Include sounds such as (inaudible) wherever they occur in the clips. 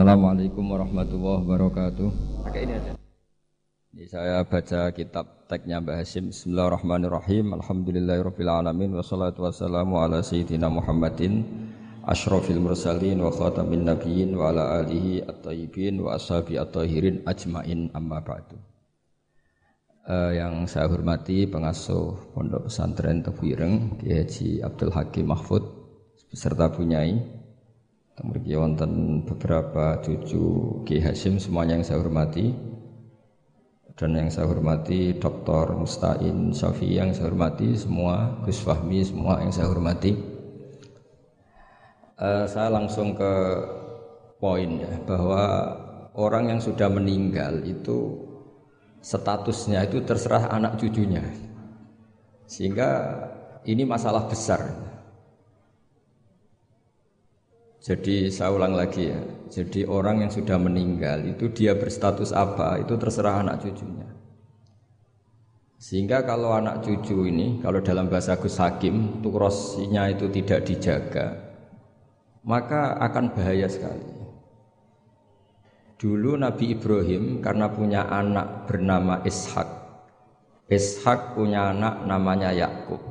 Assalamualaikum warahmatullahi wabarakatuh. Pakai ini aja. Ini saya baca kitab tagnya Mbah Hasim. Bismillahirrahmanirrahim. Alhamdulillahirabbil alamin wassalatu wassalamu ala sayyidina Muhammadin asyrafil mursalin wa khatamin nabiyyin wa ala alihi at-tayyibin wa ashabi at-tahirin ajmain amma ba'du. Uh, yang saya hormati pengasuh Pondok Pesantren Tebireng Kiai Haji Abdul Hakim Mahfud beserta punyai Mriki wonten beberapa cucu Ki Hasim semuanya yang saya hormati. Dan yang saya hormati Dr. Mustain Syafi yang saya hormati semua Gus Fahmi semua yang saya hormati. Uh, saya langsung ke poin ya bahwa orang yang sudah meninggal itu statusnya itu terserah anak cucunya. Sehingga ini masalah besar jadi saya ulang lagi ya. Jadi orang yang sudah meninggal itu dia berstatus apa itu terserah anak cucunya. Sehingga kalau anak cucu ini, kalau dalam bahasa Gus Hakim, tukrosnya itu tidak dijaga, maka akan bahaya sekali. Dulu Nabi Ibrahim karena punya anak bernama Ishak. Ishak punya anak namanya Yakub.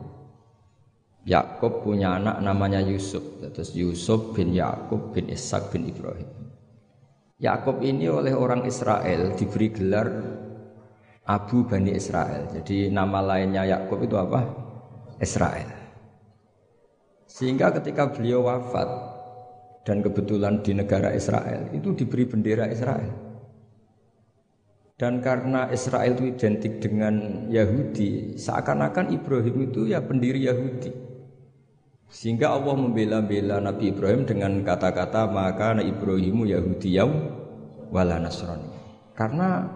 Yakub punya anak namanya Yusuf. Terus Yusuf bin Yakub bin Ishak bin Ibrahim. Yakub ini oleh orang Israel diberi gelar Abu Bani Israel. Jadi nama lainnya Yakub itu apa? Israel. Sehingga ketika beliau wafat dan kebetulan di negara Israel itu diberi bendera Israel. Dan karena Israel itu identik dengan Yahudi, seakan-akan Ibrahim itu ya pendiri Yahudi. Sehingga Allah membela-bela Nabi Ibrahim dengan kata-kata maka Nabi Ibrahimu Yahudiyau wala Nasrani. Karena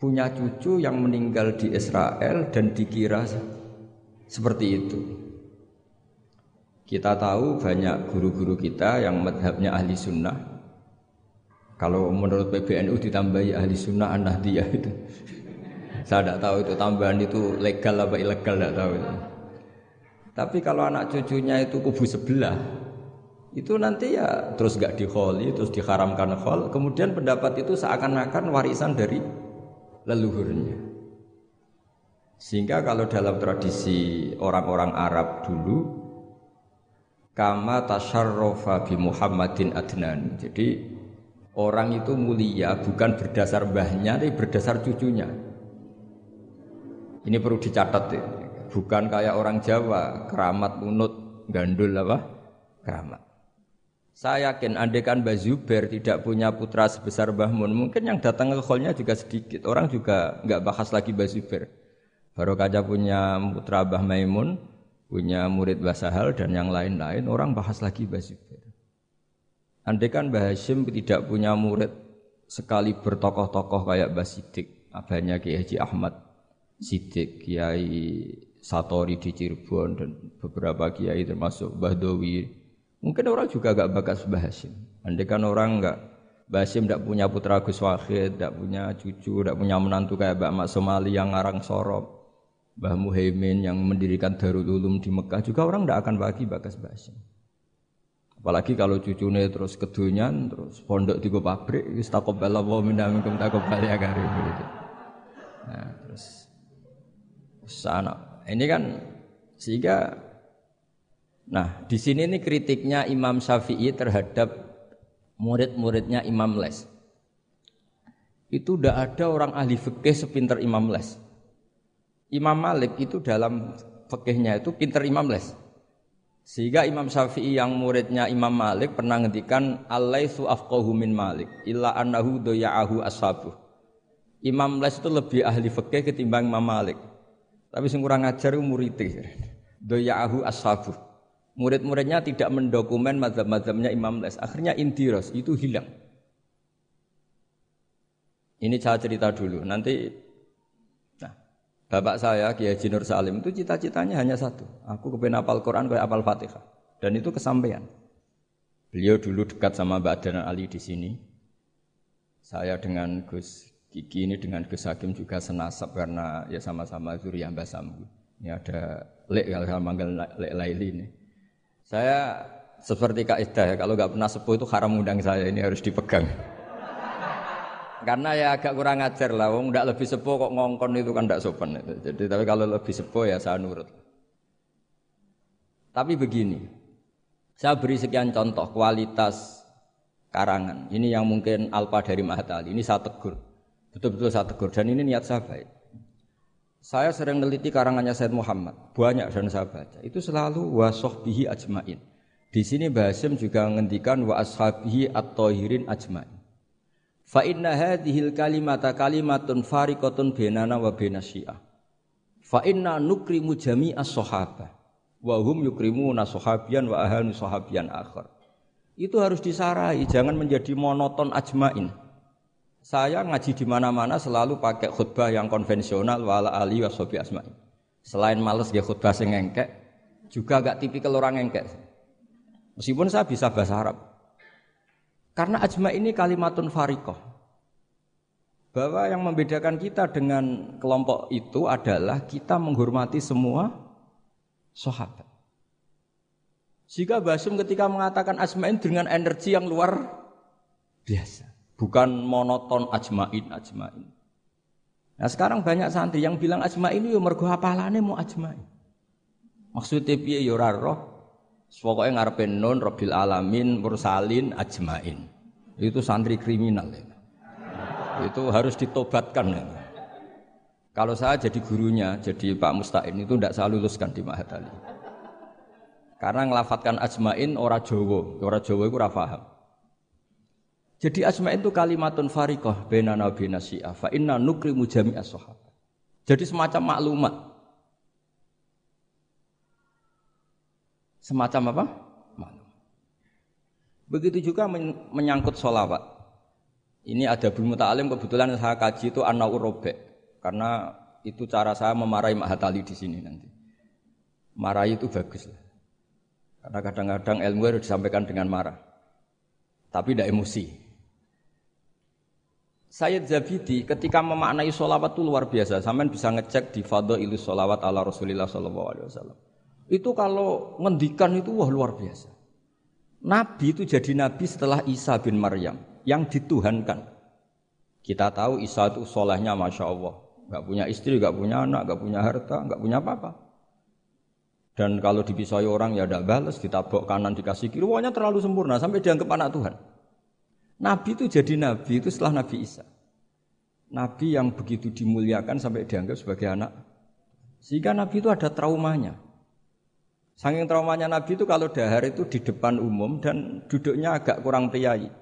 punya cucu yang meninggal di Israel dan dikira seperti itu. Kita tahu banyak guru-guru kita yang madhabnya ahli sunnah. Kalau menurut PBNU ditambahi ahli sunnah an-nahdiyah itu. (laughs) Saya tidak tahu itu tambahan itu legal apa ilegal tidak tahu itu. Tapi kalau anak cucunya itu kubu sebelah, itu nanti ya terus gak diholi, terus diharamkan khol. Kemudian pendapat itu seakan-akan warisan dari leluhurnya. Sehingga kalau dalam tradisi orang-orang Arab dulu, kama tasharrofa bi Muhammadin adnan. Jadi orang itu mulia bukan berdasar mbahnya, tapi berdasar cucunya. Ini perlu dicatat ya. Bukan kayak orang Jawa, keramat munut, gandul apa? Keramat. Saya yakin andekan Mbah Zubair tidak punya putra sebesar Mbah Mun, mungkin yang datang ke kholnya juga sedikit. Orang juga nggak bahas lagi Mbah Zubair. Baru kaja punya putra Mbah Maimun, punya murid Mbah Sahal dan yang lain-lain, orang bahas lagi Mbah Zubair. Andekan Mbah Hashim tidak punya murid sekali bertokoh-tokoh kayak Mbah Sidik, abahnya Kiai Haji Ahmad Sidik, Kiai Satori di Cirebon dan beberapa kiai termasuk Mbah Dowi. Mungkin orang juga gak bakas Mbah Hasim. Andai kan orang gak Mbah Hasim punya putra Gus Wahid, tidak punya cucu, tidak punya menantu kayak Mbak Mak Somali yang ngarang sorop. Mbah Muhaimin yang mendirikan Darul Ulum di Mekah juga orang tidak akan bagi bakas Mbah Hasim. Apalagi kalau cucunya terus kedunyan, terus pondok di pabrik, istakobala wa minna minkum takobal ya karim gitu. Nah, terus sana ini kan sehingga nah di sini ini kritiknya Imam Syafi'i terhadap murid-muridnya Imam Les. Itu tidak ada orang ahli fikih sepinter Imam Les. Imam Malik itu dalam fikihnya itu pinter Imam Les. Sehingga Imam Syafi'i yang muridnya Imam Malik pernah ngendikan alaisu afqahu min Malik illa annahu doya'ahu ashabuh. Imam Les itu lebih ahli fikih ketimbang Imam Malik. Tapi sing kurang ajar itu murid Doya'ahu ashabu. Murid-muridnya tidak mendokumen mazhab-mazhabnya Imam Les. Akhirnya intiros itu hilang. Ini saya cerita dulu. Nanti nah, bapak saya Kiai Haji Nur Salim itu cita-citanya hanya satu. Aku kepengen apal Quran kayak apal Fatihah. Dan itu kesampaian. Beliau dulu dekat sama Mbak Adnan Ali di sini. Saya dengan Gus Kiki ini dengan Gus Hakim juga senasab karena ya sama-sama Zuriyah Mbah Sambu. Ini ada Lek kalau saya manggil Lek Laili ini. Saya seperti kaidah ya, kalau nggak pernah sepuh itu haram undang saya ini harus dipegang. (laughs) Karena ya agak kurang ajar lah, wong nggak lebih sepuh kok ngongkon itu kan tidak sopan. Jadi tapi kalau lebih sepuh ya saya nurut. Tapi begini, saya beri sekian contoh kualitas karangan. Ini yang mungkin alpa dari Mahatali. Ini saya tegur, betul-betul saya tegur. Dan ini niat saya baik. Saya sering meneliti karangannya Said Muhammad, banyak dan saya baca. Itu selalu wasohbihi ajmain. Di sini Basim juga menghentikan wa ashabihi at-tahirin ajmain. Fa inna hadhil kalimata kalimatun fariqatun bainana wa bainas syiah. Fa inna nukrimu jami'as sahabah wa hum yukrimuna sahabiyan wa ahanu sahabiyan akhar. Itu harus disarai, jangan menjadi monoton ajmain. Saya ngaji di mana-mana selalu pakai khutbah yang konvensional wala ali wa asmain. Selain males dia khutbah sing engkek, juga gak tipikal orang engkek. Meskipun saya bisa bahasa Arab. Karena ajma ini kalimatun farikoh. Bahwa yang membedakan kita dengan kelompok itu adalah kita menghormati semua sahabat. Jika Basum ketika mengatakan ajmain dengan energi yang luar biasa. Bukan monoton ajmain, ajmain. Nah sekarang banyak santri yang bilang ajmain itu mergo hafalane mau ajmain. Maksudnya piye ya ora roh, Pokoknya ngarepe nun Rabbil alamin mursalin ajmain. Itu santri kriminal ya. Itu harus ditobatkan ya. Kalau saya jadi gurunya, jadi Pak Musta'in itu tidak saya luluskan di Mahatali. Karena ngelafatkan ajmain ora Jawa, ora Jawa itu ora paham. Jadi ajmain itu kalimatun fariqah bena nabi nasi'ah fa inna nukrimu jami'as sahabat. Jadi semacam maklumat. Semacam apa? Maklum. Begitu juga menyangkut solawat. Ini ada belum ta'alim kebetulan saya kaji itu an robek. Karena itu cara saya memarahi Mahatali di sini nanti. Marahi itu bagus lah. Karena kadang-kadang ilmu harus disampaikan dengan marah. Tapi tidak emosi. Sayyid Zabidi ketika memaknai solawat itu luar biasa. Sampai bisa ngecek di Fadho ilus solawat ala Rasulullah Sallallahu Alaihi Wasallam. Itu kalau ngendikan itu wah luar biasa. Nabi itu jadi nabi setelah Isa bin Maryam yang dituhankan. Kita tahu Isa itu solehnya masya Allah, nggak punya istri, nggak punya anak, nggak punya harta, nggak punya apa-apa. Dan kalau dipisai orang ya tidak balas, ditabok kanan dikasih kiri, pokoknya terlalu sempurna sampai dianggap anak Tuhan. Nabi itu jadi nabi itu setelah Nabi Isa. Nabi yang begitu dimuliakan sampai dianggap sebagai anak. Sehingga Nabi itu ada traumanya. Saking traumanya Nabi itu kalau dahar itu di depan umum dan duduknya agak kurang priayi.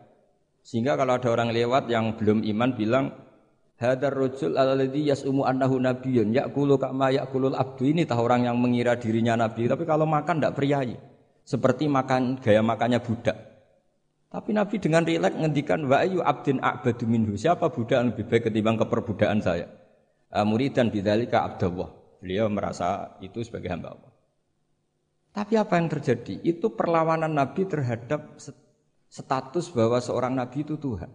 Sehingga kalau ada orang lewat yang belum iman bilang Hadar rojul alladhi yas'umu annahu nabiyyun ya'kulu kama ya'kulul abdu ini tahu orang yang mengira dirinya nabi tapi kalau makan tidak priayi. Seperti makan gaya makannya budak. Tapi Nabi dengan rileks ngendikan wa ayu abdin a'badu minhu. Siapa budak yang lebih baik ketimbang keperbudaan saya? Uh, dan bidzalika abdullah. Beliau merasa itu sebagai hamba Allah. Tapi apa yang terjadi? Itu perlawanan Nabi terhadap status bahwa seorang Nabi itu Tuhan.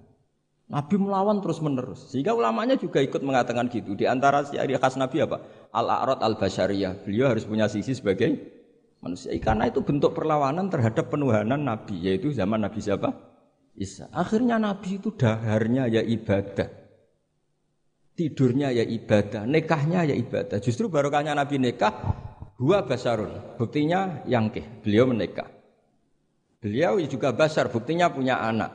Nabi melawan terus menerus. Sehingga ulamanya juga ikut mengatakan gitu. Di antara ciri khas Nabi apa? Al-a'rad al-basyariyah. Beliau harus punya sisi sebagai manusia. Karena itu bentuk perlawanan terhadap penuhanan Nabi. Yaitu zaman Nabi siapa? Isa. Akhirnya Nabi itu daharnya ya ibadah. Tidurnya ya ibadah. Nekahnya ya ibadah. Justru barokahnya Nabi nekah Huwa basarun, buktinya yang ke, beliau menikah. Beliau juga basar, buktinya punya anak.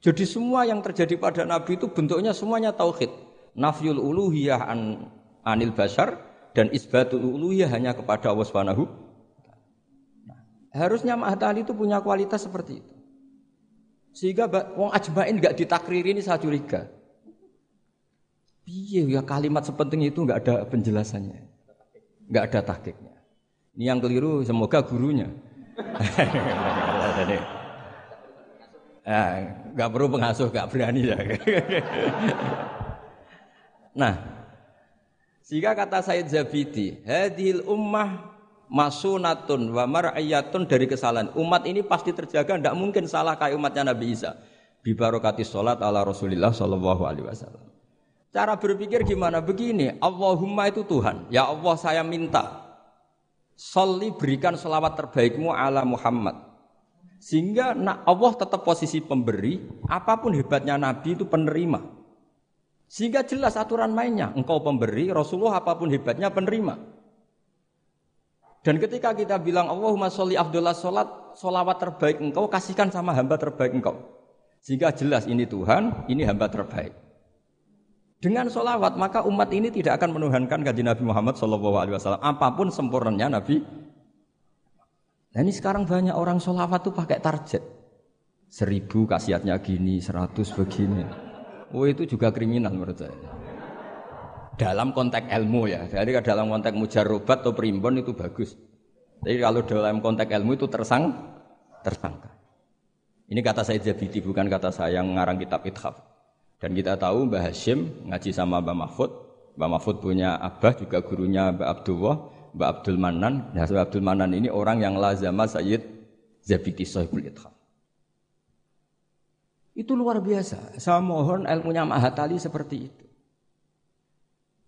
Jadi semua yang terjadi pada Nabi itu bentuknya semuanya tauhid. Nafyul uluhiyah an, anil basar dan isbatul uluhiyah hanya kepada Allah Subhanahu. Harusnya Mahatali itu punya kualitas seperti itu. Sehingga wong ajmain nggak ditakriri ini saya curiga. Piye ya kalimat sepenting itu nggak ada penjelasannya nggak ada tahkiknya. Ini yang keliru semoga gurunya. nah, (laughs) nggak perlu pengasuh, nggak berani ya. (laughs) nah, sehingga kata Said Zabidi, hadil ummah masunatun wa mar'ayatun dari kesalahan. Umat ini pasti terjaga, tidak mungkin salah kayak umatnya Nabi Isa. Bibarokati sholat ala Rasulillah Shallallahu Alaihi Wasallam. Cara berpikir gimana? Begini, Allahumma itu Tuhan. Ya Allah saya minta. Soli berikan selawat terbaikmu ala Muhammad. Sehingga Allah tetap posisi pemberi, apa pun hebatnya Nabi itu penerima. Sehingga jelas aturan mainnya, engkau pemberi, Rasulullah apa pun hebatnya penerima. Dan ketika kita bilang Allahumma sholli Abdullah sholat, sholawat terbaik engkau kasihkan sama hamba terbaik engkau. Sehingga jelas ini Tuhan, ini hamba terbaik. Dengan sholawat maka umat ini tidak akan menuhankan kaji Nabi Muhammad Shallallahu Alaihi Wasallam apa pun sempurnanya Nabi. Nah ini sekarang banyak orang sholawat tuh pakai target seribu kasihatnya gini, seratus begini. Oh itu juga kriminal menurut saya dalam konteks ilmu ya. Jadi dalam konteks mujarobat atau primbon itu bagus. Tapi kalau dalam konteks ilmu itu tersang tersangka. Ini kata saya Jabidi bukan kata saya yang ngarang kitab Ithaf. Dan kita tahu Mbah Hashim ngaji sama Mbah Mahfud. Mbah Mahfud punya abah juga gurunya Mbah Abdullah, Mbah Abdul Manan. Nah, Mbah Abdul Manan ini orang yang lazama Sayyid Zabidi Sohibul Ithaf. Itu luar biasa. Saya mohon ilmunya Mahatali seperti itu.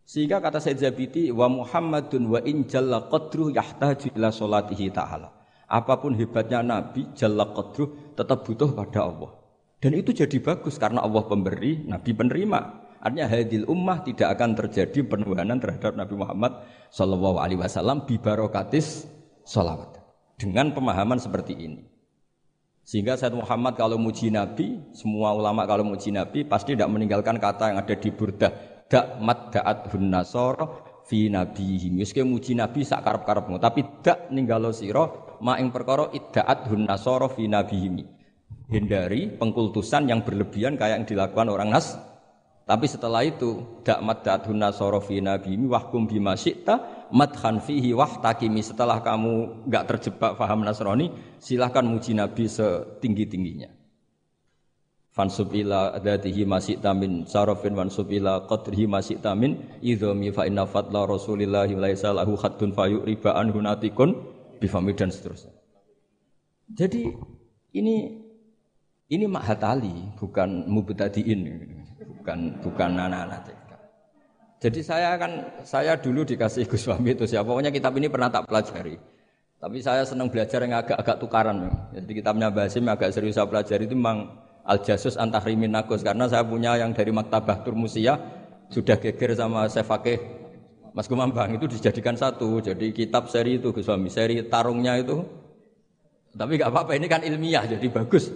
Sehingga kata Said Zabidi wa Muhammadun wa in jalla qadru yahtaju ila salatihi ta'ala. Apa pun hebatnya Nabi jalla qadru tetap butuh pada Allah. Dan itu jadi bagus karena Allah pemberi, Nabi penerima. Artinya hadil ummah tidak akan terjadi penuhanan terhadap Nabi Muhammad Shallallahu Alaihi Wasallam bibarokatis sholawat dengan pemahaman seperti ini. Sehingga Said Muhammad kalau muji Nabi, semua ulama kalau muji Nabi pasti tidak meninggalkan kata yang ada di Burdah dak mat daat hun nasara fi nabihim. Muji nabi sak karep-karepmu, tapi dak ninggalo sira ma ing perkara iddaat hun nasara fi nabihim. Hindari pengkultusan yang berlebihan kayak yang dilakukan orang Nas. Tapi setelah itu dak mat daat hun nasara fi nabihim wahkum bima syi'ta madhan fihi wahtakimi. Setelah kamu enggak terjebak faham Nasrani, silahkan muji nabi setinggi-tingginya fansub ila adatihi masih tamin sarafin fansub ila qadrihi masih tamin idhomi fa inna fadla rasulillahi laisa lahu khaddun fayu ribaan hunatikun bifami dan seterusnya. Jadi ini ini mahatali bukan mubtadiin bukan bukan anak-anak jadi saya kan saya dulu dikasih Gus Fahmi itu siapa. Pokoknya kitab ini pernah tak pelajari. Tapi saya senang belajar yang agak-agak tukaran. Jadi kitabnya Basim agak serius saya pelajari itu memang Al Jasus Antahrimin Nagus. Karena saya punya yang dari Maktabah Turmusia sudah geger sama pakai Mas Kumambang itu dijadikan satu. Jadi kitab seri itu Gus seri tarungnya itu. Tapi nggak apa-apa ini kan ilmiah jadi bagus.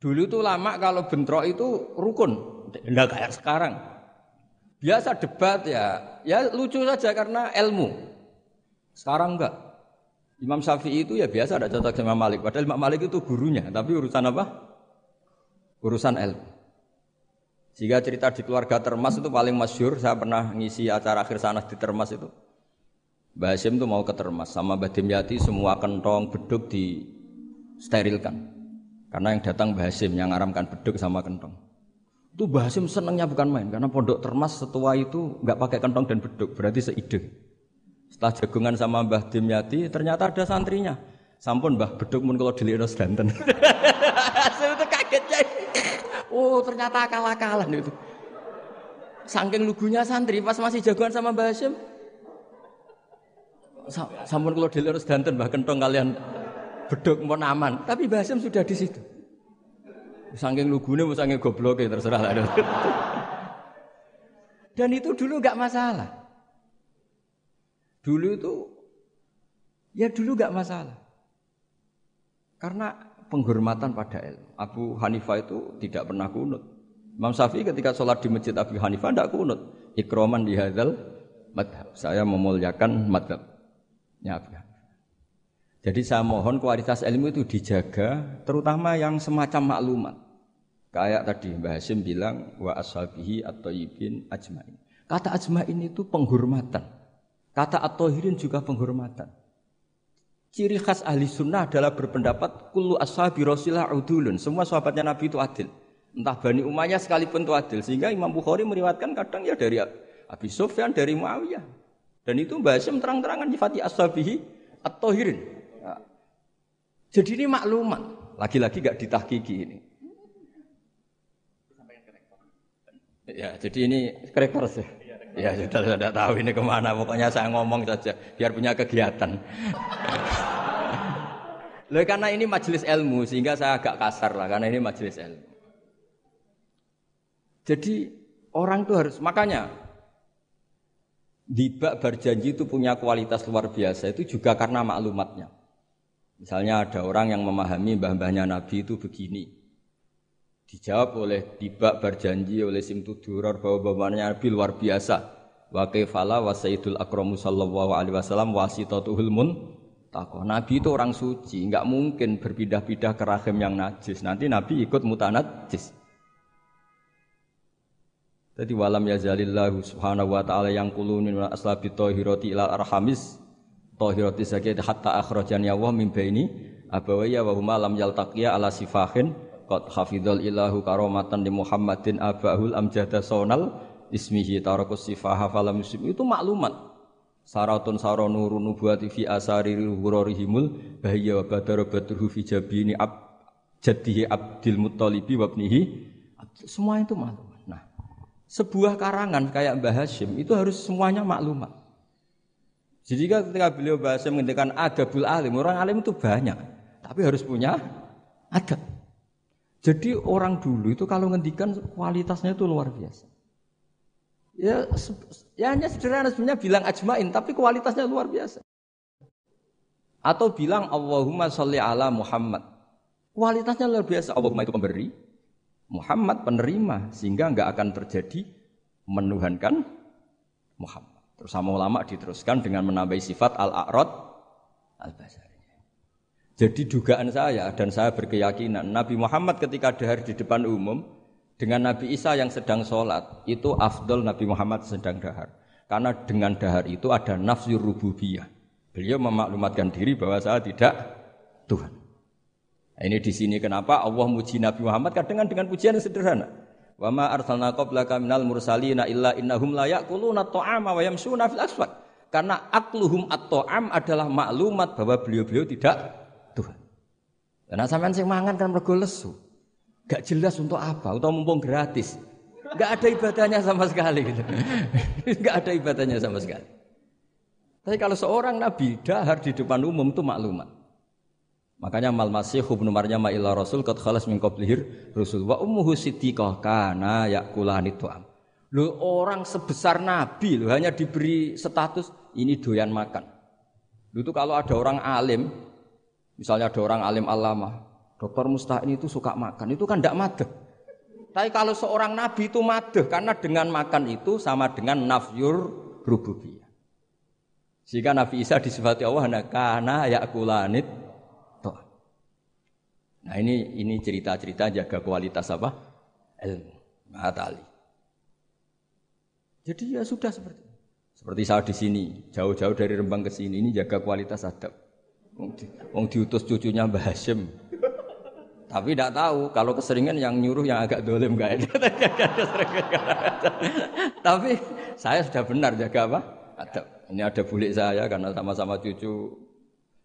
Dulu tuh lama kalau bentrok itu rukun. Enggak kayak sekarang. Biasa debat ya. Ya lucu saja karena ilmu. Sekarang enggak Imam Syafi'i itu ya biasa ada cocok sama Malik. Padahal Imam Malik itu gurunya. Tapi urusan apa urusan ilmu. Jika cerita di keluarga Termas itu paling masyur, saya pernah ngisi acara akhir sana di Termas itu. Mbah Hasim itu mau ke Termas sama Mbah Dimyati semua kentong beduk di sterilkan. Karena yang datang Mbah Hasim yang ngaramkan beduk sama kentong. Itu Mbah Hasim senangnya bukan main karena pondok Termas setua itu nggak pakai kentong dan beduk, berarti seide. Setelah jagungan sama Mbah Dimyati ternyata ada santrinya. Sampun Mbah beduk mun kalau dilihat sedanten. (laughs) Oh ternyata kalah-kalah itu. Saking lugunya santri pas masih jagoan sama Mbah Hashim. Sampun kalau harus danten bahkan kentong kalian beduk mau aman. Tapi Mbah Hashim sudah di situ. Saking lugunya mau saking goblok ya terserah lah. (laughs) Dan itu dulu nggak masalah. Dulu itu ya dulu nggak masalah. Karena penghormatan pada ilmu. Abu Hanifah itu tidak pernah kunut. Imam Syafi'i ketika sholat di masjid Abu Hanifah tidak kunut. Ikroman di hadal madhab. Saya memuliakan madhab. Ya, Abu Jadi saya mohon kualitas ilmu itu dijaga, terutama yang semacam maklumat. Kayak tadi Mbah Hasim bilang wa ashabihi atau ibin ajmain. Kata ajmain itu penghormatan. Kata at-tahirin juga penghormatan. Ciri khas ahli sunnah adalah berpendapat kullu ashabi rasulillah udulun. Semua sahabatnya Nabi itu adil. Entah Bani Umayyah sekalipun itu adil. Sehingga Imam Bukhari meriwatkan kadang ya dari Abi Sufyan, dari Muawiyah. Dan itu Mbak Hasim terang-terangan nyifati ashabihi atau hirin. Ya. Jadi ini maklumat. Lagi-lagi gak ditahkiki ini. Ya, jadi ini karakter sih. Ya sudah sudah tahu ini ke mana. Pokoknya saya ngomong saja biar punya kegiatan. (laughs) Loh, karena ini majelis ilmu sehingga saya agak kasar lah karena ini majelis ilmu. Jadi orang itu harus makanya Dibak berjanji itu punya kualitas luar biasa itu juga karena maklumatnya. Misalnya ada orang yang memahami mbah-mbahnya Nabi itu begini. Dijawab oleh Dibak berjanji oleh Simtuduror bahwa mbah-mbahnya Nabi luar biasa. Wa kaifala wa sayyidul akramu sallallahu alaihi wasallam wasitatuhul mun takoh. Nabi itu orang suci, enggak mungkin berpindah-pindah ke rahim yang najis. Nanti Nabi ikut mutanajis. Jadi walam yazalillahu subhanahu wa ta'ala yang kulunin wa aslabi tohiroti ila arhamis tohiroti sakit hatta akhrajan ya wa min baini abawaya wa huma lam yaltaqiya ala sifahin qad hafidhal ilahu karomatan di Muhammadin abahul amjada sonal ismihi tarakus sifaha falam yusim itu maklumat saratun saronuru nubuati fi asari hurorihimul bahaya wa badara badruhu fi jabini ab jadihi abdil muttalibi wabnihi semua itu maklumat sebuah karangan kayak Mbah Hashim itu harus semuanya maklumat. Jadi ketika beliau Mbah Hashim menghentikan adabul alim, orang alim itu banyak, tapi harus punya adab. Jadi orang dulu itu kalau ngendikan kualitasnya itu luar biasa. Ya, ya hanya sederhana sebenarnya bilang ajmain, tapi kualitasnya luar biasa. Atau bilang Allahumma sholli ala Muhammad. Kualitasnya luar biasa. Allahumma itu pemberi, Muhammad penerima sehingga nggak akan terjadi menuhankan Muhammad. Terus sama ulama diteruskan dengan menambahi sifat al-a'rad al-basari. Jadi dugaan saya dan saya berkeyakinan Nabi Muhammad ketika dahar di depan umum dengan Nabi Isa yang sedang sholat itu afdol Nabi Muhammad sedang dahar. Karena dengan dahar itu ada nafsu rububiyah. Beliau memaklumatkan diri bahwa saya tidak Tuhan. Nah, ini di sini kenapa Allah muji Nabi Muhammad kadang dengan pujian yang sederhana. Wa ma arsalna qablaka minal mursalina illa innahum la ya'kuluna ta'ama wa yamshuna fil aswaq. Karena akluhum at-ta'am adalah maklumat bahwa beliau-beliau tidak. Karena sampean sing mangan kan mergo lesu. Gak jelas untuk apa, atau mumpung gratis. Gak ada ibadahnya sama sekali gitu. (laughs) Gak ada ibadahnya sama sekali. Tapi kalau seorang nabi dahar di depan umum itu maklumat. Makanya mal masih ibnu Maryam illa rasul qad khalas min qablihir rusul wa ummuhu siddiqah kana yakulani tu'am. Lu orang sebesar nabi lu hanya diberi status ini doyan makan. Lu itu kalau ada orang alim, misalnya ada orang alim alama, dokter Musta'in itu suka makan, itu kan tidak madeh. Tapi kalau seorang nabi itu madeh karena dengan makan itu sama dengan nafyur rububiyah. Jika Nabi Isa disifati Allah karena yakulanit Nah ini ini cerita-cerita jaga kualitas apa? Ilmu. Matali. Jadi ya sudah seperti. Seperti saya di sini, jauh-jauh dari Rembang ke sini, ini jaga kualitas adab. Wong diutus cucunya Mbah Hashim. Tapi tidak tahu kalau keseringan yang nyuruh yang agak dolim gak (laughs) Tapi saya sudah benar jaga apa? Adab. Ini ada bulik saya karena sama-sama cucu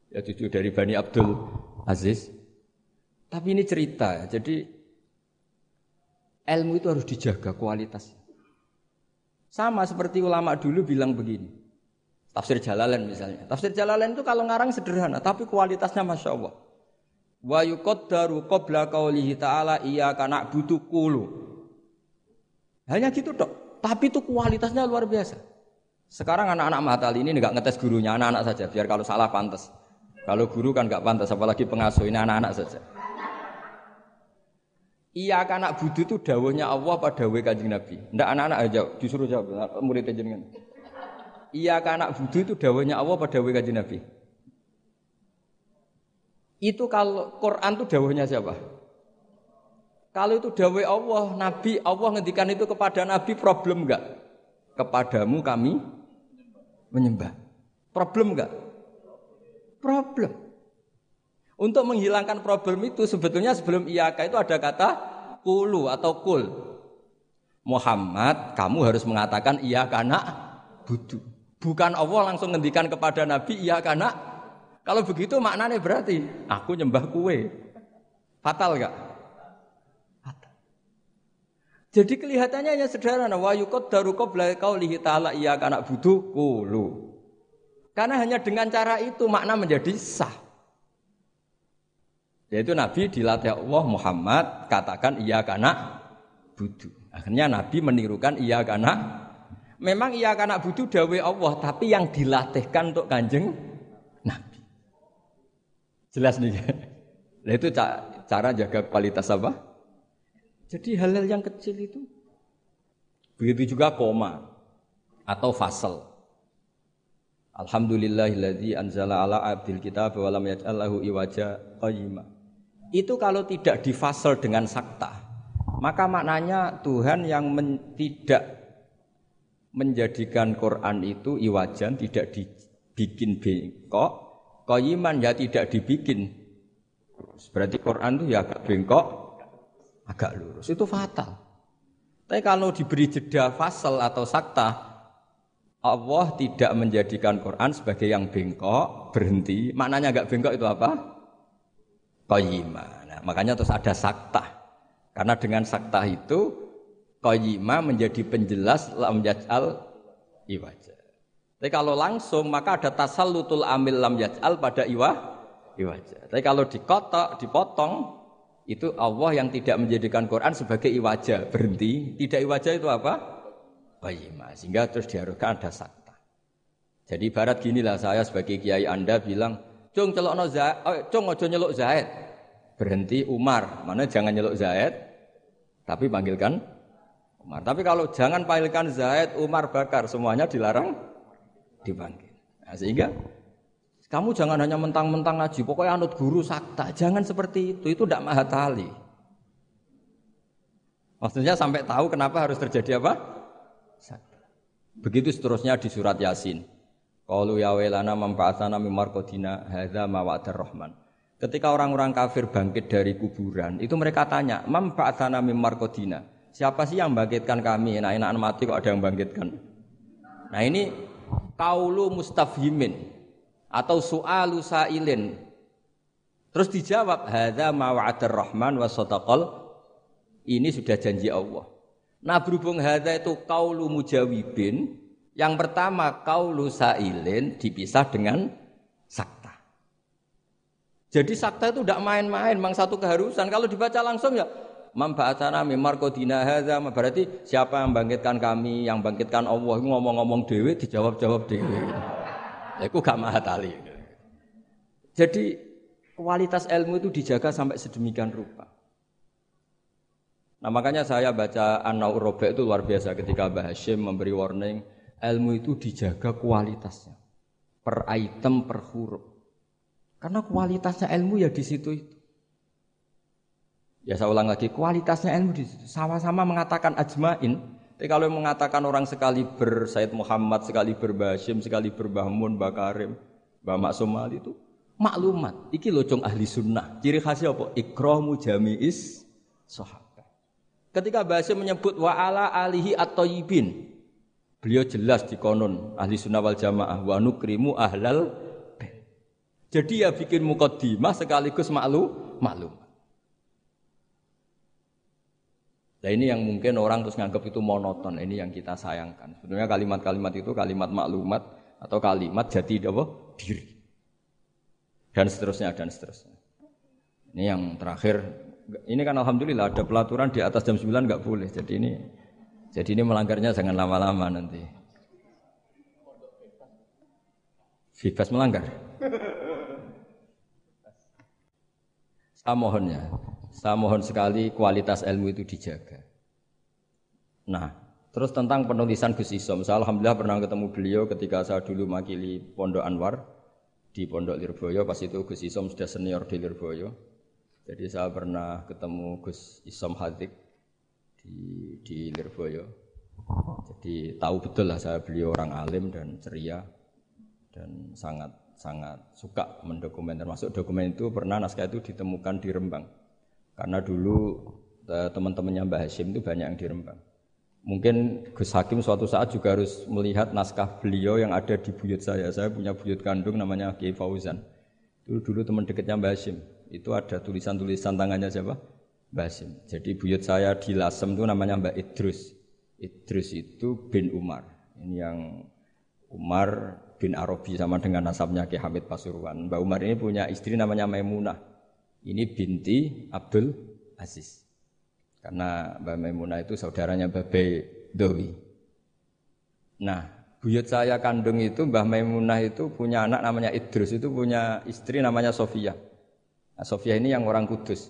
ya cucu dari Bani Abdul Aziz. Tapi ini cerita ya. Jadi ilmu itu harus dijaga kualitasnya. Sama seperti ulama dulu bilang begini. Tafsir Jalalain misalnya. Tafsir Jalalain itu kalau ngarang sederhana, tapi kualitasnya masya Allah. Wa yuqaddaru qabla qaulihi ta'ala iyyaka na'budu qulu. Hanya gitu dok. Tapi itu kualitasnya luar biasa. Sekarang anak-anak matali ini nggak ngetes gurunya, anak-anak saja. Biar kalau salah pantas. Kalau guru kan nggak pantas, apalagi pengasuh ini anak-anak saja. Iya anak budu itu dawuhnya Allah pada dawuh kanjeng Nabi. Ndak anak-anak aja disuruh jawab murid jenengan. Iya anak budu itu dawuhnya Allah pada dawuh kanjeng Nabi. Itu kalau Quran itu dawuhnya siapa? Kalau itu dawuh Allah, Nabi Allah ngendikan itu kepada Nabi problem enggak? Kepadamu kami menyembah. Problem enggak? Problem. Untuk menghilangkan problem itu sebetulnya sebelum iyaka itu ada kata kulu atau kul. Muhammad, kamu harus mengatakan iya karena budu. Bukan Allah langsung ngendikan kepada Nabi iya karena kalau begitu maknanya berarti aku nyembah kue. Fatal gak? Fatal. Jadi kelihatannya hanya sederhana. Wa yuqaddaru qabla qaulihi ta'ala iya karena budu kulu. Karena hanya dengan cara itu makna menjadi sah. Yaitu Nabi dilatih Allah Muhammad katakan iya karena budu. Akhirnya Nabi menirukan iya karena memang iya karena budu dawe Allah tapi yang dilatihkan untuk kanjeng Nabi. Jelas nih. Nah, itu cara jaga kualitas apa? Jadi hal-hal yang kecil itu. Begitu juga koma atau fasal. Alhamdulillahilladzi anzala ala abdil kitab wa lam yaj'al lahu iwaja qayyima. Itu kalau tidak difasal dengan sakta, maka maknanya Tuhan yang men, tidak menjadikan Quran itu iwajan tidak dibikin bengkok, qayyiman ya tidak dibikin. Berarti Quran itu ya agak bengkok, agak lurus. Itu fatal. Tapi kalau diberi jeda fasal atau sakta, Allah tidak menjadikan Quran sebagai yang bengkok, berhenti. Maknanya agak bengkok itu apa? Qayyimah. Nah, makanya terus ada sakta. Karena dengan sakta itu qayyimah menjadi penjelas lam yaj'al iwaja. Tapi kalau langsung maka ada tasallutul amil lam yaj'al pada iwa iwaja. Tapi kalau dikotok, dipotong itu Allah yang tidak menjadikan Quran sebagai iwaja, berhenti. Tidak iwaja itu apa? Qayyimah. Sehingga terus diharuskan ada sakta. Jadi barat gini lah saya sebagai kiai Anda bilang, "Cung celokno Zaid, oh, cung ojo nyeluk Zaid." Berhenti Umar. Mana jangan nyeluk Zaid, tapi panggilkan Umar. Tapi kalau jangan panggilkan Zaid, Umar bakar, semuanya dilarang dipanggil. Nah, sehingga kamu jangan hanya mentang-mentang ngaji, pokoknya anut guru sakta. Jangan seperti itu, itu tidak mahatali. Maksudnya sampai tahu kenapa harus terjadi apa? Begitu seterusnya di surat Yasin. Qalu ya welana mampa'atsana min marqadina hadza ma rahman. Ketika orang-orang kafir bangkit dari kuburan, itu mereka tanya, "Mampa'atsana min marqadina?" Siapa sih yang bangkitkan kami? Nah, enak mati kok ada yang bangkitkan. Nah, ini kaulu mustafhimin atau su'alu sa'ilin. Terus dijawab, "Hadza ma rahman wa Ini sudah janji Allah. Nah berhubung hadza itu kaulu mujawibin, yang pertama kaulu sailin dipisah dengan sakta. Jadi sakta itu tidak main-main, memang satu keharusan. Kalau dibaca langsung ya membacana mimar kodina hadza berarti siapa yang bangkitkan kami, yang bangkitkan Allah ngomong-ngomong dewi dijawab-jawab dewi. Ya aku gak mahatali. Jadi kualitas ilmu itu dijaga sampai sedemikian rupa. Nah makanya saya baca An-Naur itu luar biasa ketika Mbah Hashim memberi warning ilmu itu dijaga kualitasnya per item per huruf. Karena kualitasnya ilmu ya di situ itu. Ya saya ulang lagi, kualitasnya ilmu. Sama-sama mengatakan ajmain. Tapi kalau mengatakan orang sekali ber Said Muhammad, sekali ber sekali ber Bahmun, Bakarim, Mbah Maksum itu maklumat. Iki locong ahli sunnah. Ciri khasnya apa? Ikromu jami'is sohab. Ketika bahasa menyebut wa ala alihi atau yibin, beliau jelas di konon ahli sunnah wal jamaah wa nukrimu ahlal Jadi ya bikin mukaddimah sekaligus maklu maklum. Nah ini yang mungkin orang terus nganggap itu monoton. Ini yang kita sayangkan. Sebenarnya kalimat-kalimat itu kalimat maklumat atau kalimat jadi apa? diri. Dan seterusnya dan seterusnya. Ini yang terakhir ini kan alhamdulillah ada pelaturan di atas jam 9 nggak boleh. Jadi ini jadi ini melanggarnya jangan lama-lama nanti. Bebas melanggar. Saya mohonnya, saya mohon sekali kualitas ilmu itu dijaga. Nah, terus tentang penulisan Gus Isom, saya alhamdulillah pernah ketemu beliau ketika saya dulu makili Pondok Anwar di Pondok Lirboyo, pas itu Gus Isom sudah senior di Lirboyo. Jadi saya pernah ketemu Gus Isom Hadik di di Lirboyo. Jadi tahu betul lah saya beliau orang alim dan ceria dan sangat sangat suka mendokumen termasuk dokumen itu pernah naskah itu ditemukan di Rembang karena dulu eh, teman-temannya Mbah Hashim itu banyak yang di Rembang. Mungkin Gus Hakim suatu saat juga harus melihat naskah beliau yang ada di buyut saya. Saya punya buyut kandung namanya Kiai Fauzan. Dulu dulu teman dekatnya Mbah Hashim itu ada tulisan-tulisan tangannya siapa? Basim. Jadi buyut saya di Lasem itu namanya Mbak Idrus. Idrus itu bin Umar. Ini yang Umar bin Arabi sama dengan nasabnya Ki Hamid Pasuruan. Mbak Umar ini punya istri namanya Maimunah. Ini binti Abdul Aziz. Karena Mbak Maimunah itu saudaranya Mbak Dowi. Nah, buyut saya kandung itu Mbah Maimunah itu punya anak namanya Idrus, itu punya istri namanya Sofia. Nah, Sofia ini yang orang kudus.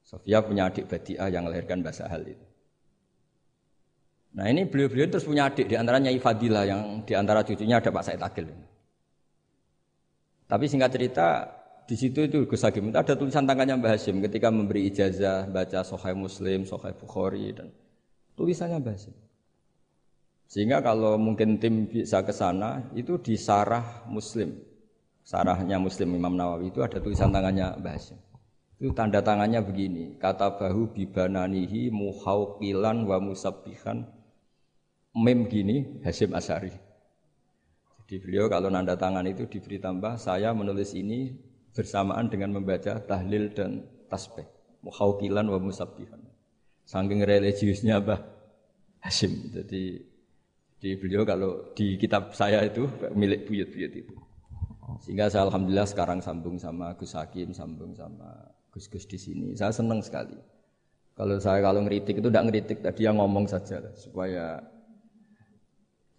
Sofia punya adik Badiah yang melahirkan Mbah Sahal itu. Nah ini beliau-beliau terus punya adik di antaranya Ifadila yang di antara cucunya ada Pak Said Akil. Tapi singkat cerita di situ itu Gus Hakim itu ada tulisan tangannya Mbah Hashim ketika memberi ijazah baca Sahih Muslim, Sahih Bukhari dan tulisannya Mbah Hashim. Sehingga kalau mungkin tim bisa ke sana itu di sarah Muslim. Sarahnya Muslim Imam Nawawi itu ada tulisan tangannya Mbah Hashim. Itu tanda tangannya begini, kata bahu bibananihi muhauqilan wa musabbihan mem gini Hashim Asari. Jadi beliau kalau nanda tangan itu diberi tambah saya menulis ini bersamaan dengan membaca tahlil dan tasbih mukhawkilan wa musabbihan. Saking religiusnya Mbah Hashim. Jadi di beliau kalau di kitab saya itu milik buyut-buyut itu. Sehingga saya alhamdulillah sekarang sambung sama Gus Hakim sambung sama Gus-Gus di sini. Saya senang sekali. Kalau saya kalau ngeritik itu tidak ngeritik tadi yang ngomong saja supaya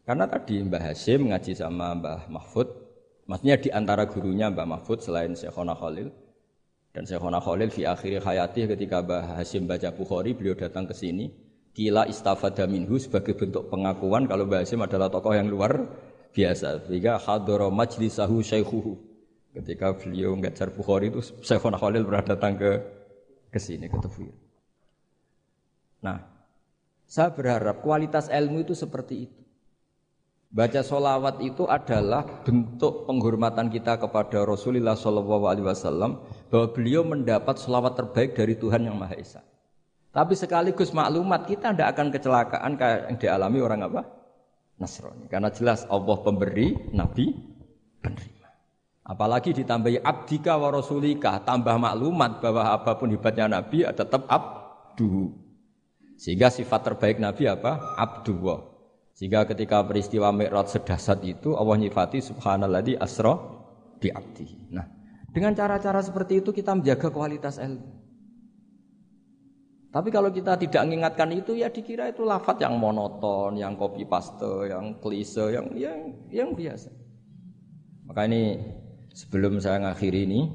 karena tadi Mbah Hashim ngaji sama Mbah Mahfud Maksudnya di antara gurunya Mbak Mahfud selain Syekhona Khalil dan Syekhona Khalil fi akhir hayati ketika Mbah Hasim baca Bukhari beliau datang ke sini kila istafada minhu sebagai bentuk pengakuan kalau Mbah Hasim adalah tokoh yang luar biasa sehingga hadara majlisahu syaikhuhu ketika beliau ngajar Bukhari itu Syekhona Khalil pernah datang ke ke sini ke Tafwir. Nah, saya berharap kualitas ilmu itu seperti itu. Baca solawat itu adalah bentuk penghormatan kita kepada Rasulullah Shallallahu Alaihi Wasallam bahwa beliau mendapat solawat terbaik dari Tuhan yang Maha Esa. Tapi sekaligus maklumat kita tidak akan kecelakaan kayak yang dialami orang apa? Nasrani. Karena jelas Allah pemberi, Nabi penerima. Apalagi ditambahi abdika wa rasulika, tambah maklumat bahwa apa pun hebatnya Nabi tetap abdu. Sehingga sifat terbaik Nabi apa? Abdullah. Sehingga ketika peristiwa Mi'raj sedasat itu Allah nyifati subhanalladzi asra bi abdihi. Nah, dengan cara-cara seperti itu kita menjaga kualitas ilmu. Tapi kalau kita tidak mengingatkan itu ya dikira itu lafat yang monoton, yang copy paste, yang klise, yang yang yang biasa. Maka ini sebelum saya ngakhiri ini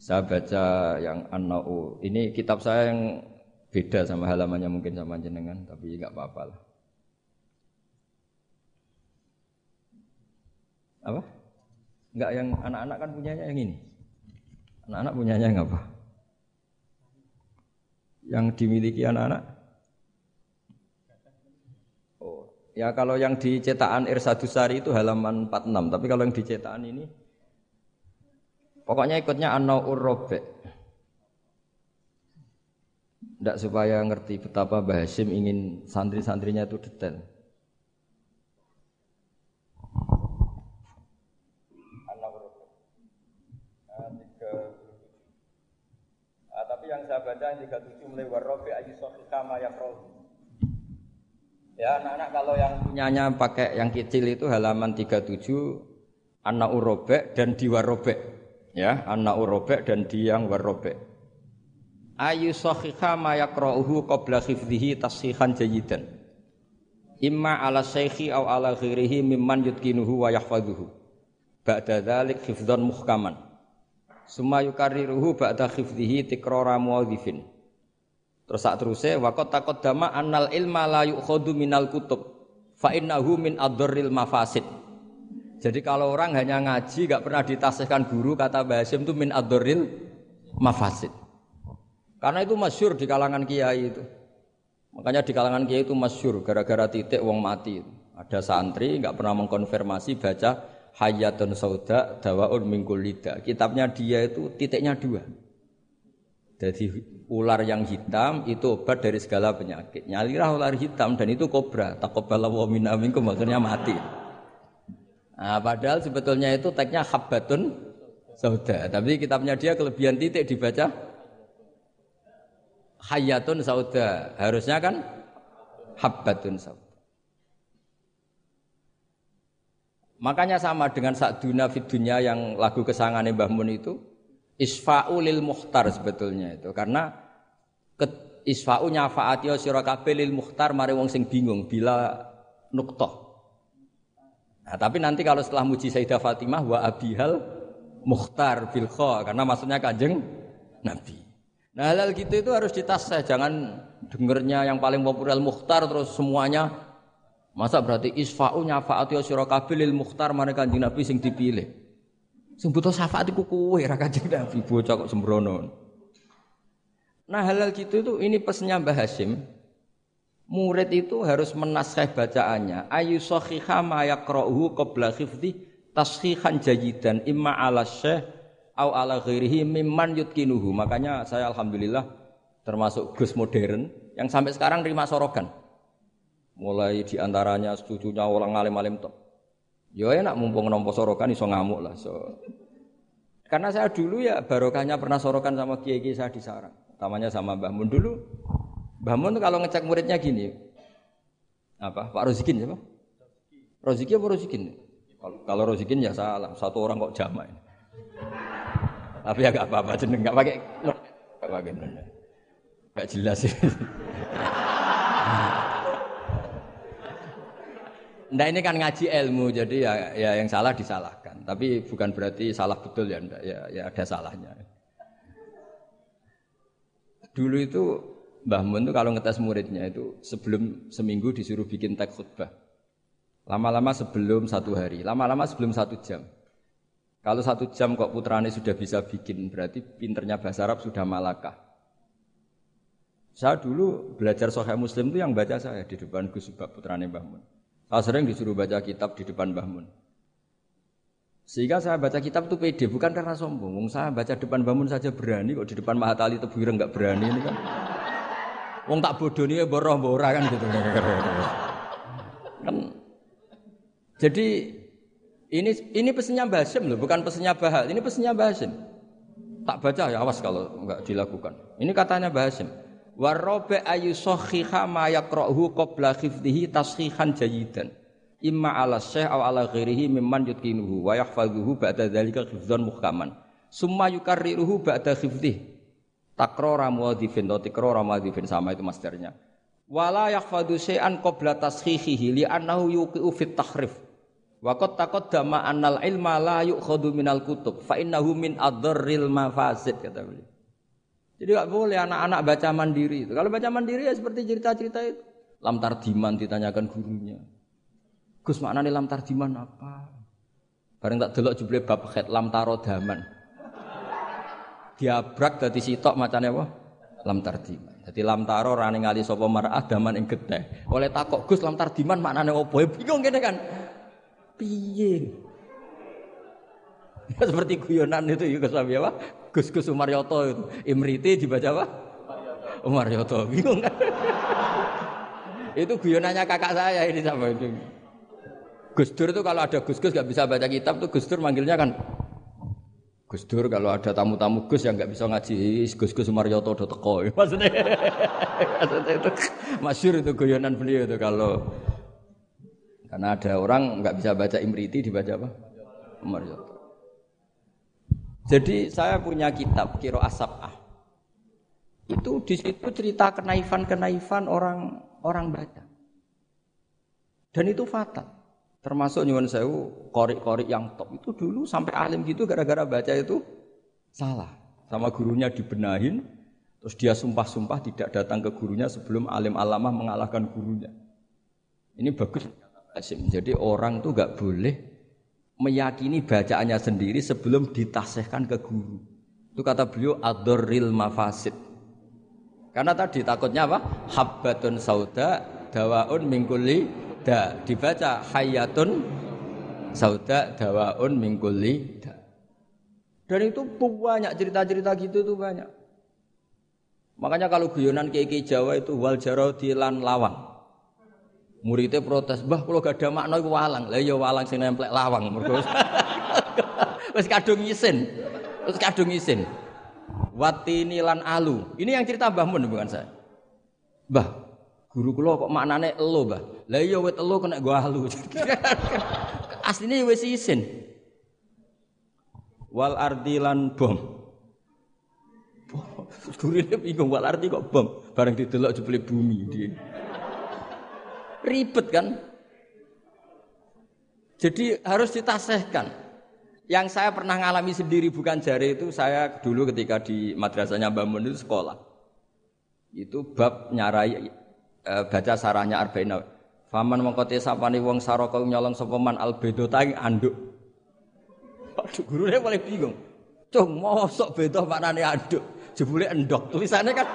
saya baca yang an-nau. Ini kitab saya yang beda sama halamannya mungkin sama jenengan, tapi nggak apa-apa lah. Apa? Enggak yang anak-anak kan punyanya yang ini. Anak-anak punyanya yang apa? Yang dimiliki anak-anak? Oh, ya kalau yang di cetakan Irsadusari itu halaman 46, tapi kalau yang di cetakan ini pokoknya ikutnya An-Naur. Tidak supaya ngerti betapa Mbah ingin santri-santrinya itu detail. Saya baca yang 37 mulai warrofi ayu kama Ya anak-anak kalau yang punyanya pakai yang kecil itu halaman 37 anak urobek dan di warobek. Ya, anak urobek dan di yang warobek. Ayu sahika ma yakra'uhu qabla khifdihi tasihan jayidan. Imma ala syekhi au ala ghirihi mimman yutkinuhu wa yahfaduhu. Ba'da dhalik khifdan muhkaman. Suma yukarriruhu ba'da khifdihi tikrara muadzifin. Terus saat terusnya waqat taqaddama annal ilma la yu'khadhu minal kutub fa innahu min adharril mafasid. Jadi kalau orang hanya ngaji gak pernah ditasihkan guru kata Basim itu min adharril mafasid. Karena itu masyur di kalangan kiai itu. Makanya di kalangan kiai itu masyur gara-gara titik wong mati. Ada santri nggak pernah mengkonfirmasi baca Hayatun Sauda Dawaun Mingkul Lida. Kitabnya dia itu titiknya dua. Jadi ular yang hitam itu obat dari segala penyakit. Nyalirah ular hitam dan itu kobra. Takobala wa minna minkum akhirnya mati. Nah, padahal sebetulnya itu teksnya habbatun sauda. Tapi kitabnya dia kelebihan titik dibaca hayatun sauda. Harusnya kan habbatun sauda. Makanya sama dengan saat dunia fit dunia yang lagu kesangan Mbah Mun itu, isfa'u lil muhtar sebetulnya itu karena ke, isfa'u nyafaati sira kabeh lil muhtar mari wong sing bingung bila nuktoh. Nah, tapi nanti kalau setelah muji Sayyidah Fatimah wa abihal muhtar bil karena maksudnya kanjeng Nabi. Nah hal, -hal gitu itu harus ditasah, jangan dengernya yang paling populer muhtar terus semuanya masa berarti isfa'u nyafaati sira kabeh lil muhtar mari kanjeng Nabi sing dipilih. Sing butuh syafaat iku kowe ra Kanjeng Nabi bocah kok sembrono. Nah halal gitu itu ini pesannya Mbah Hashim. Murid itu harus menaskah bacaannya. Ayu sahihah ma yaqra'uhu qabla khifdi tashihan jayidan imma ala syekh au ala ghairihi mimman yutkinuhu. Makanya saya alhamdulillah termasuk Gus modern yang sampai sekarang terima sorogan. Mulai di antaranya setujunya orang alim-alim top. Ya enak mumpung nompo sorokan iso ngamuk lah. So. Karena saya dulu ya barokahnya pernah sorokan sama kiai kiai saya di sarang. Utamanya sama Mbah Mun dulu. Mbah Mun kalau ngecek muridnya gini. Apa? Pak Rozikin siapa? Rozikin apa Rozikin? Kalau Rozikin ya salah. Satu orang kok jamaah. Tapi ya gak apa-apa jeneng gak pakai gak pakai Gak jelas sih. Nah ini kan ngaji ilmu, jadi ya, ya yang salah disalahkan. Tapi bukan berarti salah betul ya, enggak. ya, ya ada salahnya. Dulu itu Mbah Mun tuh kalau ngetes muridnya itu sebelum seminggu disuruh bikin teks khutbah. Lama-lama sebelum satu hari, lama-lama sebelum satu jam. Kalau satu jam kok putrane sudah bisa bikin, berarti pinternya bahasa Arab sudah malakah. Saya dulu belajar Sahih Muslim itu yang baca saya di depan Gus Subak putrane Mbah Mun. Saya sering disuruh baca kitab di depan Mbah Mun. Sehingga saya baca kitab itu pede, bukan karena sombong. Saya baca depan Mbah Mun saja berani, kok di depan Mahatali Tebuireng nggak berani ini kan. Wong tak bodoh nih boroh bora kan gitu. kan. Jadi ini ini pesannya Basim loh, bukan pesannya Bahal. Ini pesannya Basim. Tak baca ya awas kalau nggak dilakukan. Ini katanya Basim. Warobe ayu sohiha ma yakrohu qabla khifdihi tashihan jayidan. Imma ala syekh aw ala ghairihi mimman yutkinuhu wa yahfazuhu ba'da dzalika khifdzan muhkaman. Summa yukarriruhu ba'da khifdih. Takrora muadzifin atau tikrora muadzifin sama itu masternya. Wala yahfadhu syai'an qabla tashihihi li annahu yuqi'u fit tahrif. Wa qad taqaddama annal ilma la yu'khadhu minal kutub fa innahu min adharril mafasid kata beliau. Jadi nggak boleh anak-anak baca mandiri itu. Kalau baca mandiri ya seperti cerita-cerita itu. Lam tardiman ditanyakan gurunya. Gus maknanya lam tardiman apa? Bareng tak delok jubli bab khet lam tarodaman. Diabrak dari sitok macamnya apa? Lam tardiman. Jadi lam taro rani ngali sapa mar'ah daman ing getih. Oleh takok Gus lam tardiman maknanya apa? Ya bingung gini kan. Piye? (laughs) Seperti guyonan itu ya Gus? Gus Gus Umaryoto itu. Imriti dibaca apa? Umaryoto. Bingung kan? itu guyonannya kakak saya ini sama itu. Gus Dur itu kalau ada Gus Gus gak bisa baca kitab tuh Gus Dur manggilnya kan Gus Dur kalau ada tamu-tamu Gus yang nggak bisa ngaji Gus Gus Sumaryoto udah teko (laughs) maksudnya, maksudnya itu masyur itu guyonan beliau itu kalau karena ada orang nggak bisa baca Imriti dibaca apa Sumaryoto jadi saya punya kitab Kiro Asapah. Itu di situ cerita kenaifan-kenaifan orang orang baca. Dan itu fatal. Termasuk nyuwun sewu korik-korik yang top itu dulu sampai alim gitu gara-gara baca itu salah. Sama gurunya dibenahin, terus dia sumpah-sumpah tidak datang ke gurunya sebelum alim alamah mengalahkan gurunya. Ini bagus. Jadi orang tuh gak boleh meyakini bacaannya sendiri sebelum ditasihkan ke guru. Itu kata beliau adorril mafasid. Karena tadi takutnya apa? Habbatun sauda dawaun mingkuli da. Dibaca hayatun sauda dawaun mingkuli da. Dan itu banyak cerita-cerita gitu tuh banyak. Makanya kalau guyonan kiai Jawa itu wal jaro lawang. Muridnya protes, "Mbah, kalau gak ada makna iku walang." Lah ya walang sing nemplek lawang. (laughs) Wis kadung isin. Wis kadung isin. Watini lan alu. Ini yang cerita Mbah Mun bukan saya. Mbah, guru kula kok maknane elo, Mbah. Lah iya wit elo kena gua alu. (laughs) Asline wis isin. Wal ardilan bom. (laughs) Gurine bingung wal arti kok bom. Bareng didelok jebule bumi dia. Ribet kan? Jadi harus ditasehkan. Yang saya pernah ngalami sendiri bukan jari itu saya dulu ketika di madrasahnya Mbak Mun itu sekolah. Itu bab nyarai e, baca sarahnya Arba'in. Faman mengkote sapani wong saraka nyolong sapa man albedota anduk. Aduh gurune paling bingung. Cung mosok beda maknane anduk. Jebule endok tulisannya kan.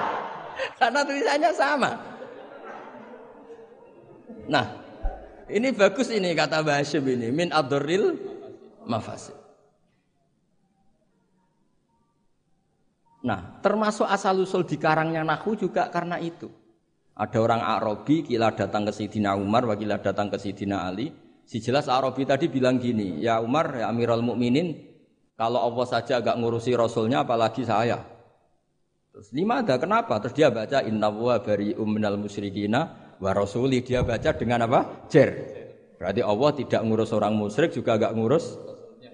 (laughs) Karena tulisannya sama. Nah, ini bagus ini kata Mbah ini min adoril mafasid. Nah, termasuk asal usul di karangnya Nahu juga karena itu. Ada orang Arabi kila datang ke Sidina Umar, wakila datang ke Sidina Ali. Si jelas Arabi tadi bilang gini, ya Umar, ya Amirul Mukminin, kalau Allah saja agak ngurusi Rasulnya, apalagi saya. Terus lima ada kenapa? Terus dia baca Inna wa bari umminal musyrikina wa rasuli. Dia baca dengan apa? Jer. Berarti Allah tidak ngurus orang musyrik juga agak ngurus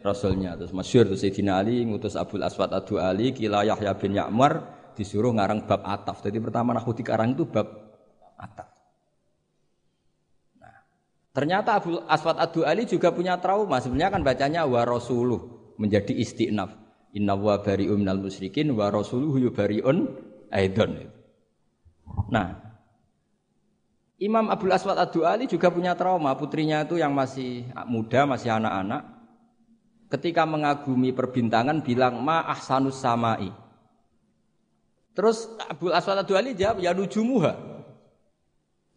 rasulnya. Terus masyur terus Sayyidina Ali ngutus Abdul Aswad Adu Ali kila Yahya bin Ya'mar disuruh ngarang bab ataf. Jadi pertama nahuti karang itu bab ataf. Nah, ternyata Abdul Aswad Adu Ali juga punya trauma. Sebenarnya kan bacanya wa rasuluh menjadi istiqnaf. Inna wa bari'un minal musyrikin wa rasuluhu yubari'un aidon. Nah, Imam Abdul Aswad Adu Ali juga punya trauma. Putrinya itu yang masih muda, masih anak-anak ketika mengagumi perbintangan bilang ma ahsanus samai. Terus Abu Aswad Adwali jawab ya nujumuha.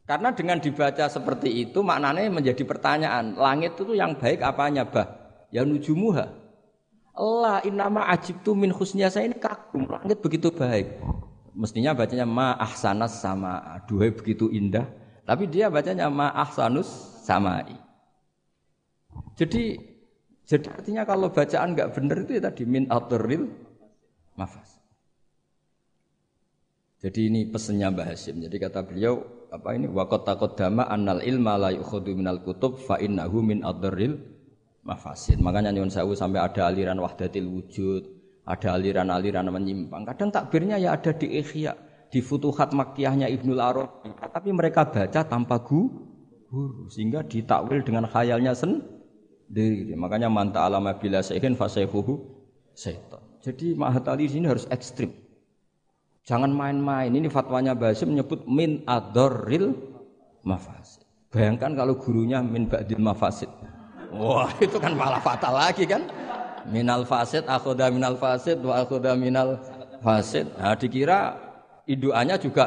Karena dengan dibaca seperti itu maknanya menjadi pertanyaan, langit itu yang baik apanya bah? Ya nujumuha. Allah inama ajibtu min husnya saya ini kagum, langit begitu baik. Mestinya bacanya ma ahsanas sama, duhai begitu indah. Tapi dia bacanya ma ahsanus samai. Jadi jadi artinya kalau bacaan nggak benar itu ya tadi min aturil mafas. Jadi ini pesennya Mbah Hasim. Jadi kata beliau apa ini wakot takut dama annal ilma la yukhadu minal kutub fa innahu min aturil mafasid. Makanya nyuwun sewu sampai ada aliran wahdatil wujud, ada aliran-aliran menyimpang. Kadang takbirnya ya ada di Ikhya, di Futuhat Makkiyahnya Ibnul Arabi. Tapi mereka baca tanpa guru sehingga ditakwil dengan khayalnya sendiri diri. Makanya manta alama bila seihin fasaihuhu setan. Jadi mahatali sini harus ekstrim. Jangan main-main. Ini fatwanya Basim menyebut min adoril mafasid. Bayangkan kalau gurunya min ba'dil mafasid. Wah (laughs) itu kan malah fatal lagi kan. Minal fasid, akhoda minal fasid, wa akhoda minal fasid. Nah dikira iduannya juga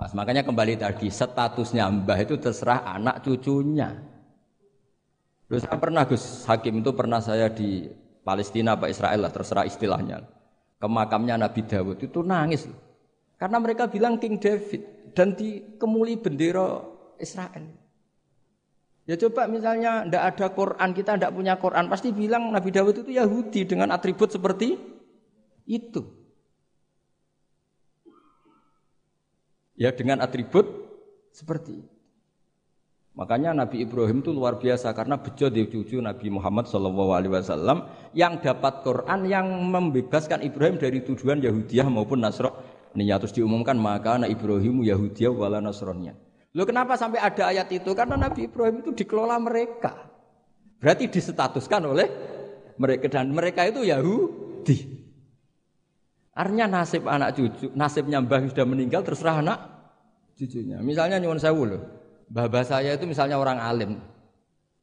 Mas, makanya kembali tadi statusnya mbah itu terserah anak cucunya. Terus saya pernah Gus Hakim itu pernah saya di Palestina apa Israel lah terserah istilahnya. Ke makamnya Nabi Dawud itu nangis. Karena mereka bilang King David dan dikemuli bendera Israel. Ya coba misalnya ndak ada Quran, kita ndak punya Quran, pasti bilang Nabi Dawud itu Yahudi dengan atribut seperti itu. Ya dengan atribut seperti. Makanya Nabi Ibrahim itu luar biasa karena bejo di cucu Nabi Muhammad Shallallahu Alaihi Wasallam yang dapat Quran yang membebaskan Ibrahim dari tujuan Yahudiyah maupun Nasrani. Terus diumumkan maka anak Ibrahim Yahudiyah wala Nasrani. Lo kenapa sampai ada ayat itu? Karena Nabi Ibrahim itu dikelola mereka. Berarti disetatuskan oleh mereka dan mereka itu Yahudi. Artinya nasib anak cucu, nasibnya mbah sudah meninggal terserah anak cucunya. Misalnya nyuwun sewu loh. Baba saya itu misalnya orang alim.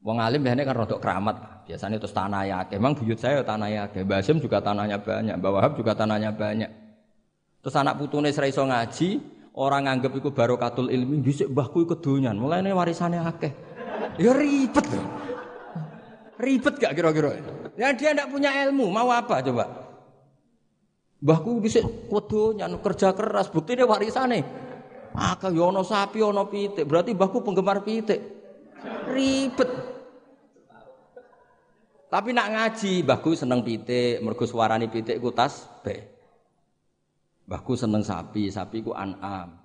Wong alim biasanya kan rodok keramat. Biasanya terus tanah ya. Emang buyut saya tanah ya. Hasim juga tanahnya banyak. Mbak Wahab juga tanahnya banyak. Terus anak putune serai so ngaji, orang nganggep iku barokatul ilmi, dhisik mbahku iku donyan. Mulane warisane akeh. Ya ribet. Ribet gak kira-kira? Ya dia ndak punya ilmu, mau apa coba? Mbahku dhisik wedonyan kerja keras, bukti dia warisane. Akal yo ono sapi ono pitik, berarti mbahku penggemar pitik. Ribet. Tapi nak ngaji, mbahku seneng pitik, mergo suarane pitik ku tasbih. Mbahku seneng sapi, sapi ku an'am.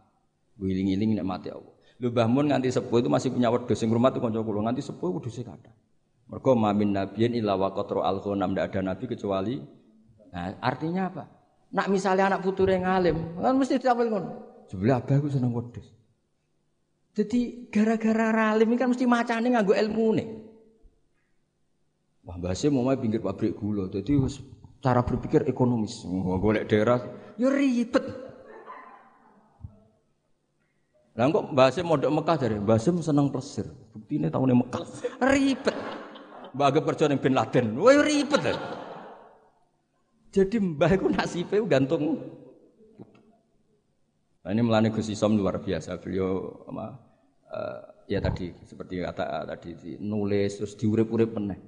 Wiling-wiling nek mati Allah. Lho Mbah Mun nganti sepuh itu masih punya wedhus sing rumah tuh kanca kula nganti sepuh wedhuse kathah. Mergo mamin nabiyin illa waqatra al-ghanam ada nabi kecuali Nah, artinya apa? Nak misalnya anak puture ngalim, kan mesti ditampil ngono. Sebelah abah aku seneng wedhus. Jadi gara-gara ralim kan mesti macane nganggo ilmu nih. Wah, bahasa mau main pinggir pabrik gula. Jadi cara berpikir ekonomis. Wah, golek daerah, ya ribet. Lah kok bahasa modok Mekah dari bahasa seneng plesir. Buktine tahunnya Mekah. Ribet. Baga kerja ning Bin Laden. Wah, ribet. Jadi mbah iku nasibe gantung Nah, ini melani Gus Isom luar biasa. Beliau apa, uh, ya tadi seperti kata uh, tadi nulis terus diurip-urip meneh.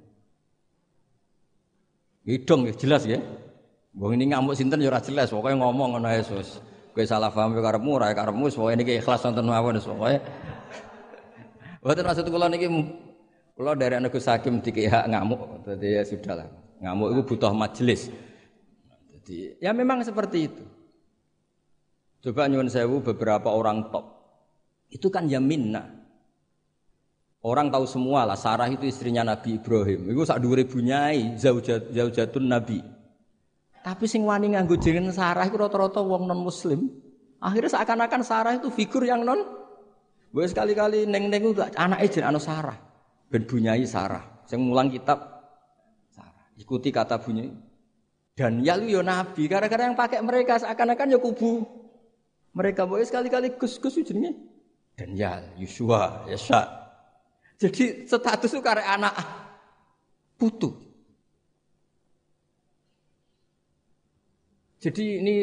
Hidung ya jelas ya. Wong ini ngamuk sinten ya ora jelas, pokoknya ngomong ngono Yesus. Kowe salah paham karepmu ora karepmu pokoke niki ikhlas wonten mawon pokoke. Mboten maksud kula niki kula dari anak Gus Hakim dikehak ngamuk, jadi ya sudahlah. Ngamuk itu butuh majelis. Jadi ya memang seperti itu. Coba nyuwun sewu beberapa orang top. Itu kan ya minna. Orang tahu semua lah Sarah itu istrinya Nabi Ibrahim. Itu sak dua ribu nyai zaujat, zaujatun Nabi. Tapi sing wani nganggo jeneng Sarah itu rata-rata wong non muslim. Akhirnya seakan-akan Sarah itu figur yang non Gue sekali-kali neng-neng itu anak ejen anu Sarah. Ben bunyai Sarah. Sing mulang kitab Sarah. Ikuti kata bunyi. Dan ya lu yo nabi. Gara-gara yang pakai mereka seakan-akan ya kubu mereka boleh sekali-kali gus-gus jenenge Daniel, Yusua, Yesa. Jadi status itu karena anak putu. Jadi ini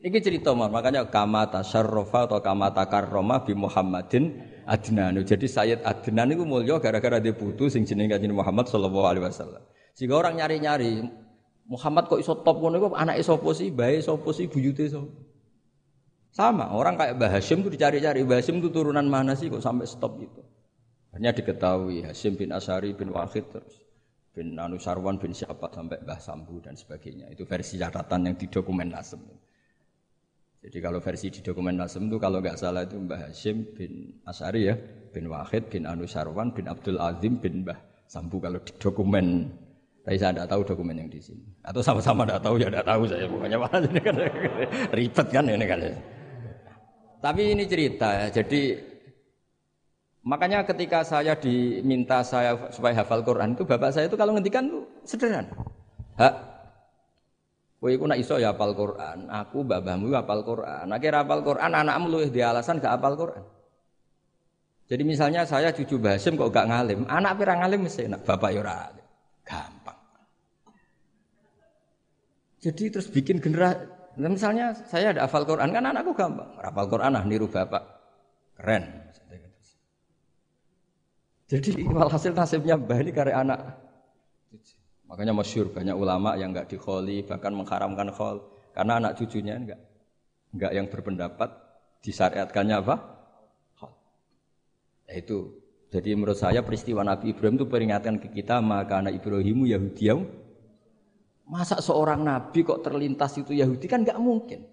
ini cerita mah, makanya kamata tasarrofa atau kamata karroma bi Muhammadin Adnan. Jadi Sayyid Adnan itu mulia gara-gara dia putu sing jenenge Muhammad sallallahu alaihi wasallam. Sehingga orang nyari-nyari Muhammad kok iso top ngono iku anake sapa sih, bae sapa sih, buyute sapa. Sama, orang kayak Mbah Hashim itu dicari-cari. Mbah Hashim itu turunan mana sih kok sampai stop gitu. Hanya diketahui Hashim bin Asari bin Wahid terus bin Anu Sarwan bin siapa sampai Mbah Sambu dan sebagainya. Itu versi catatan yang di dokumen Nasem. Jadi kalau versi di dokumen Nasem itu kalau nggak salah itu Mbah Hashim bin Asari ya, bin Wahid bin Anu Sarwan bin Abdul Azim bin Mbah Sambu kalau di dokumen tapi saya tidak tahu dokumen yang di sini. Atau sama-sama tidak tahu ya tidak tahu saya pokoknya malah ini kan (laughs) ribet kan ini kan. Tapi ini cerita, jadi makanya ketika saya diminta saya supaya hafal Quran itu bapak saya itu kalau ngendikan tuh sederhana. Hak, Kowe iku nak iso ya hafal Quran, aku babahmu hafal Quran. Nek ora hafal Quran, anakmu luwih di alasan gak hafal Quran. Jadi misalnya saya cucu Basim kok gak ngalim, anak pirang ngalim mesti nak bapak ya ora gampang. Jadi terus bikin generasi Nah, misalnya saya ada hafal Quran kan anakku gampang, hafal Quran ah niru bapak, keren. Jadi walhasil nasibnya bah ini karya anak. Makanya masyur banyak ulama yang nggak dikholi bahkan mengharamkan khol karena anak cucunya enggak enggak yang berpendapat disyariatkannya apa? Khol. Nah, itu. Jadi menurut saya peristiwa Nabi Ibrahim itu peringatan ke kita maka anak Ibrahimu Yahudiyah Masa seorang nabi kok terlintas itu Yahudi kan nggak mungkin.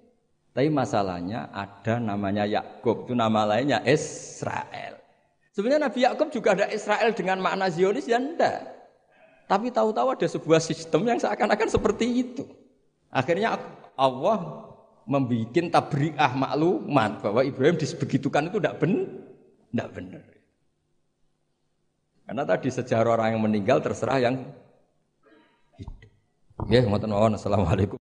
Tapi masalahnya ada namanya Yakub itu nama lainnya Israel. Sebenarnya Nabi Yakub juga ada Israel dengan makna Zionis ya enggak. Tapi tahu-tahu ada sebuah sistem yang seakan-akan seperti itu. Akhirnya Allah membuat tabriah maklumat bahwa Ibrahim disebegitukan itu tidak benar, tidak benar. Karena tadi sejarah orang yang meninggal terserah yang Ya, ngoten mawon. Assalamualaikum.